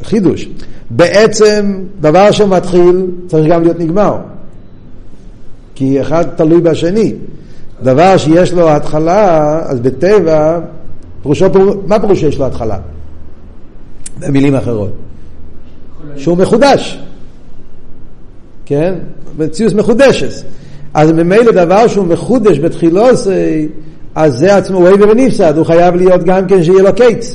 חידוש. בעצם דבר שמתחיל צריך גם להיות נגמר. כי אחד תלוי בשני. דבר שיש לו התחלה, אז בטבע, פרושו, מה פירוש שיש לו התחלה? במילים אחרות. שהוא מחודש. כן? מציאות מחודשת. אז ממילא דבר שהוא מחודש בתחילו, אז זה עצמו, הוא עבר ונפסד, הוא חייב להיות גם כן שיהיה לו קיץ,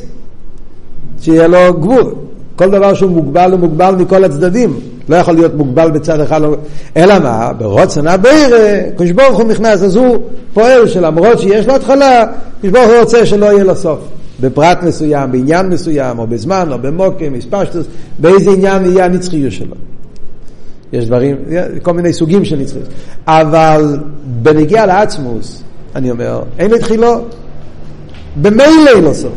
שיהיה לו גבול. כל דבר שהוא מוגבל הוא מוגבל מכל הצדדים, לא יכול להיות מוגבל בצד אחד, לא- אלא מה? ברוצן הבירה, קדוש ברוך הוא נכנס, אז הוא פועל שלמרות שיש לו התחלה, קדוש ברוך הוא רוצה שלא יהיה לו סוף. בפרט מסוים, בעניין מסוים, או בזמן, או במוקם, מספשטוס, באיזה עניין יהיה הנצחיות שלו. יש דברים, כל מיני סוגים של נצחיות. אבל בנגיע לעצמוס, אני אומר, אין התחילו, במילא אין לו סוף.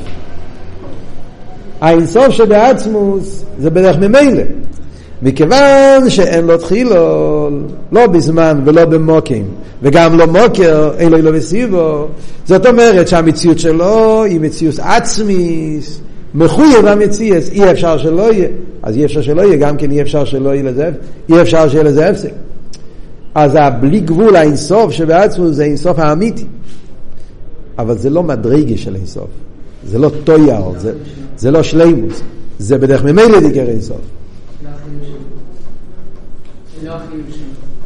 האינסוף שבעצמוס זה בדרך ממילא. מכיוון שאין לו תחילו, לא בזמן ולא במוקים, וגם לא מוקר, אין לו אילו וסיבו, זאת אומרת שהמציאות שלו היא מציאות עצמיס, מחויב המציאות, אי אפשר שלא יהיה, אז אי אפשר שלא יהיה, גם כן אי אפשר שלא יהיה לזה, אי אפשר שיהיה לזה הפסק. אז הבלי גבול האינסוף שבעצמו זה אינסוף האמיתי. אבל זה לא מדרגה של אינסוף, זה לא טויאר, זה, זה לא שלימוס, זה בדרך ממילא דיקר אינסוף.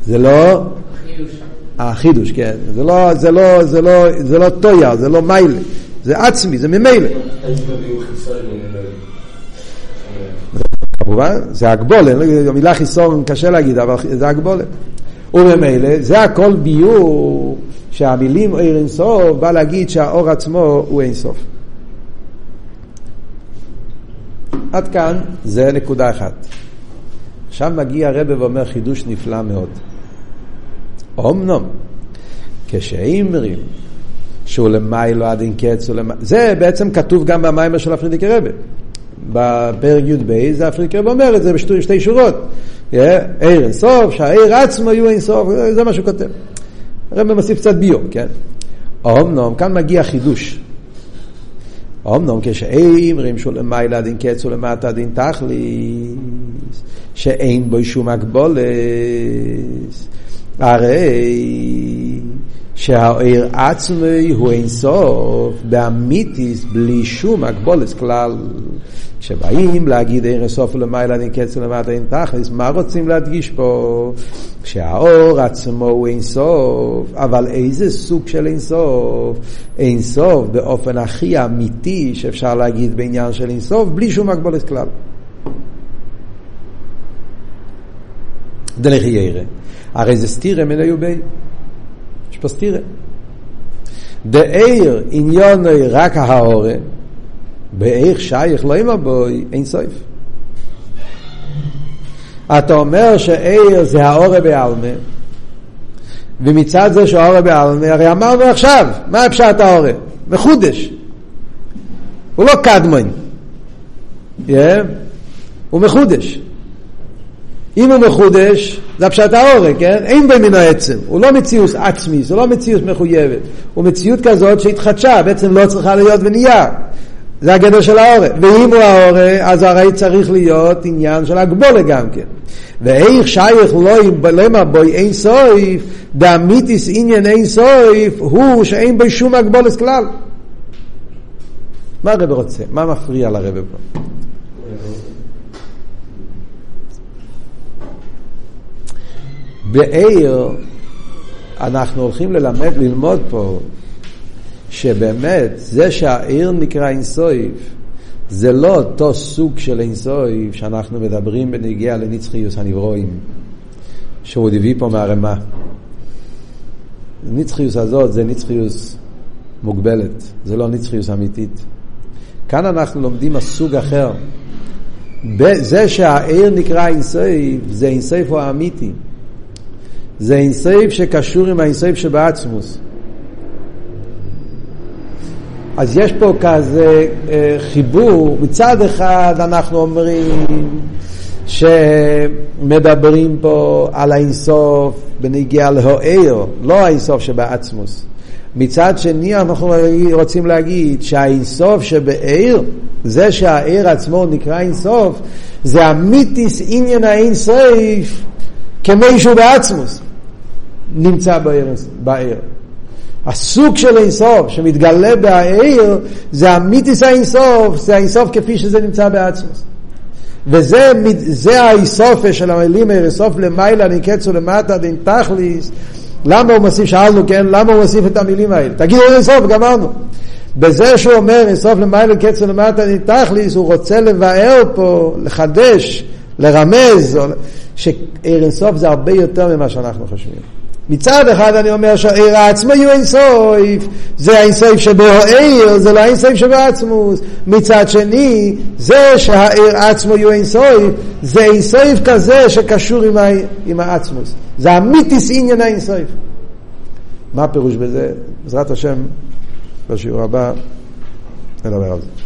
זה לא החידוש, כן. זה לא, זה לא, זה לא, זה לא טויה, זה לא מיילה. זה עצמי, זה ממילא. כמובן, זה הגבולן, המילה חיסון קשה להגיד, אבל זה הגבולן. וממילא, זה הכל ביור שהמילים אור אינסוף בא להגיד שהאור עצמו הוא אינסוף. עד כאן זה נקודה אחת. עכשיו מגיע הרבה ואומר חידוש נפלא מאוד. אמנם, כשאימרים שהוא למיילו עד אין קץ, זה בעצם כתוב גם במיימר של הפרידיקי רבה. בפרק י"ב הפרידיקי רבה אומר את זה בשתי שורות. עיר אינסוף, שהעיר עצמו יהיו אינסוף, זה מה שהוא כותב. הרב מוסיף קצת ביום, כן? אמנם, כאן מגיע חידוש. אמנם כשאימרים שהוא למעלה דין קץ ולמטה דין תכליס, שאין בו שום הגבולס, הרי שהעיר עצמי הוא אין סוף באמיתיס בלי שום הגבולס כלל. כשבאים להגיד אין סוף ולמעלה אין קץ ולמטה אין תכלס, מה רוצים להדגיש פה? שהאור עצמו הוא אין סוף, אבל איזה סוג של אין סוף? אין סוף באופן הכי אמיתי שאפשר להגיד בעניין של אין סוף, בלי שום הגבולת כלל. דלך ירא. הרי זה סתירה מן היובי. יש פה סתירה. דאיר עניון רק ההורה, באיך שייך לא אמר בוי, אין סוף. אתה אומר שעיר זה האורה בעלמה, ומצד זה שהאורה בעלמה, הרי אמרנו עכשיו, מה פשט האורה? מחודש. הוא לא קדמון. Yeah. הוא מחודש. אם הוא מחודש, זה הפשט האורה, כן? אין בו מן העצם. הוא לא מציאות עצמי, זה לא מציאות מחויבת. הוא מציאות כזאת שהתחדשה, בעצם לא צריכה להיות ונהיה. זה הגדר של האורה. ואם הוא האורה, אז הרי צריך להיות עניין של הגבולה גם כן. ואיך שייך לא למה בוי אין סויף, דאמיתיס עניין אין סויף, הוא שאין בו שום הגבולס כלל. מה הרב רוצה? מה מפריע לרב פה? בעיר אנחנו הולכים ללמד, ללמוד פה שבאמת זה שהעיר נקרא אינסויף זה לא אותו סוג של אינסויף שאנחנו מדברים בנגיע לנצחיוס הנברואים שהוא הביא פה מהרמה. נצחיוס הזאת זה נצחיוס מוגבלת, זה לא נצחיוס אמיתית. כאן אנחנו לומדים הסוג אחר. זה שהעיר נקרא אינסויף זה אינסויף הוא האמיתי. זה אינסויף שקשור עם האינסויף שבעצמוס. אז יש פה כזה אה, חיבור, מצד אחד אנחנו אומרים שמדברים פה על האינסוף בנגיעה להוער, לא האינסוף שבעצמוס. מצד שני אנחנו רוצים להגיד שהאינסוף שבעיר, זה שהעיר עצמו נקרא אינסוף, זה המיתיס עניין האינסוף כמי שהוא בעצמוס נמצא בעיר. הסוג של אינסוף שמתגלה בהעיר זה המיתיס האינסוף, זה האינסוף כפי שזה נמצא בעצמוס. וזה זה האיסופה של המילים איסוף למעלה נקצו למטה דין תכליס למה הוא מוסיף, שאלנו כן, למה הוא מוסיף את המילים האלה? תגידו אינסוף, גמרנו. בזה שהוא אומר אינסוף למעלה קצר למטה דין תכליס, הוא רוצה לבאר פה, לחדש, לרמז, שאינסוף זה הרבה יותר ממה שאנחנו חושבים. מצד אחד אני אומר שהעיר עצמו יהיו אינסויף, זה האינסויף שבו העיר, זה לא האינסויף שבו עצמוס. מצד שני, זה שהעיר עצמו יהיו אינסויף, זה אינסויף כזה שקשור עם, עם העצמוס. זה המיתיס עניין האינסויף. מה הפירוש בזה? בעזרת השם, בשיעור הבא נדבר על זה.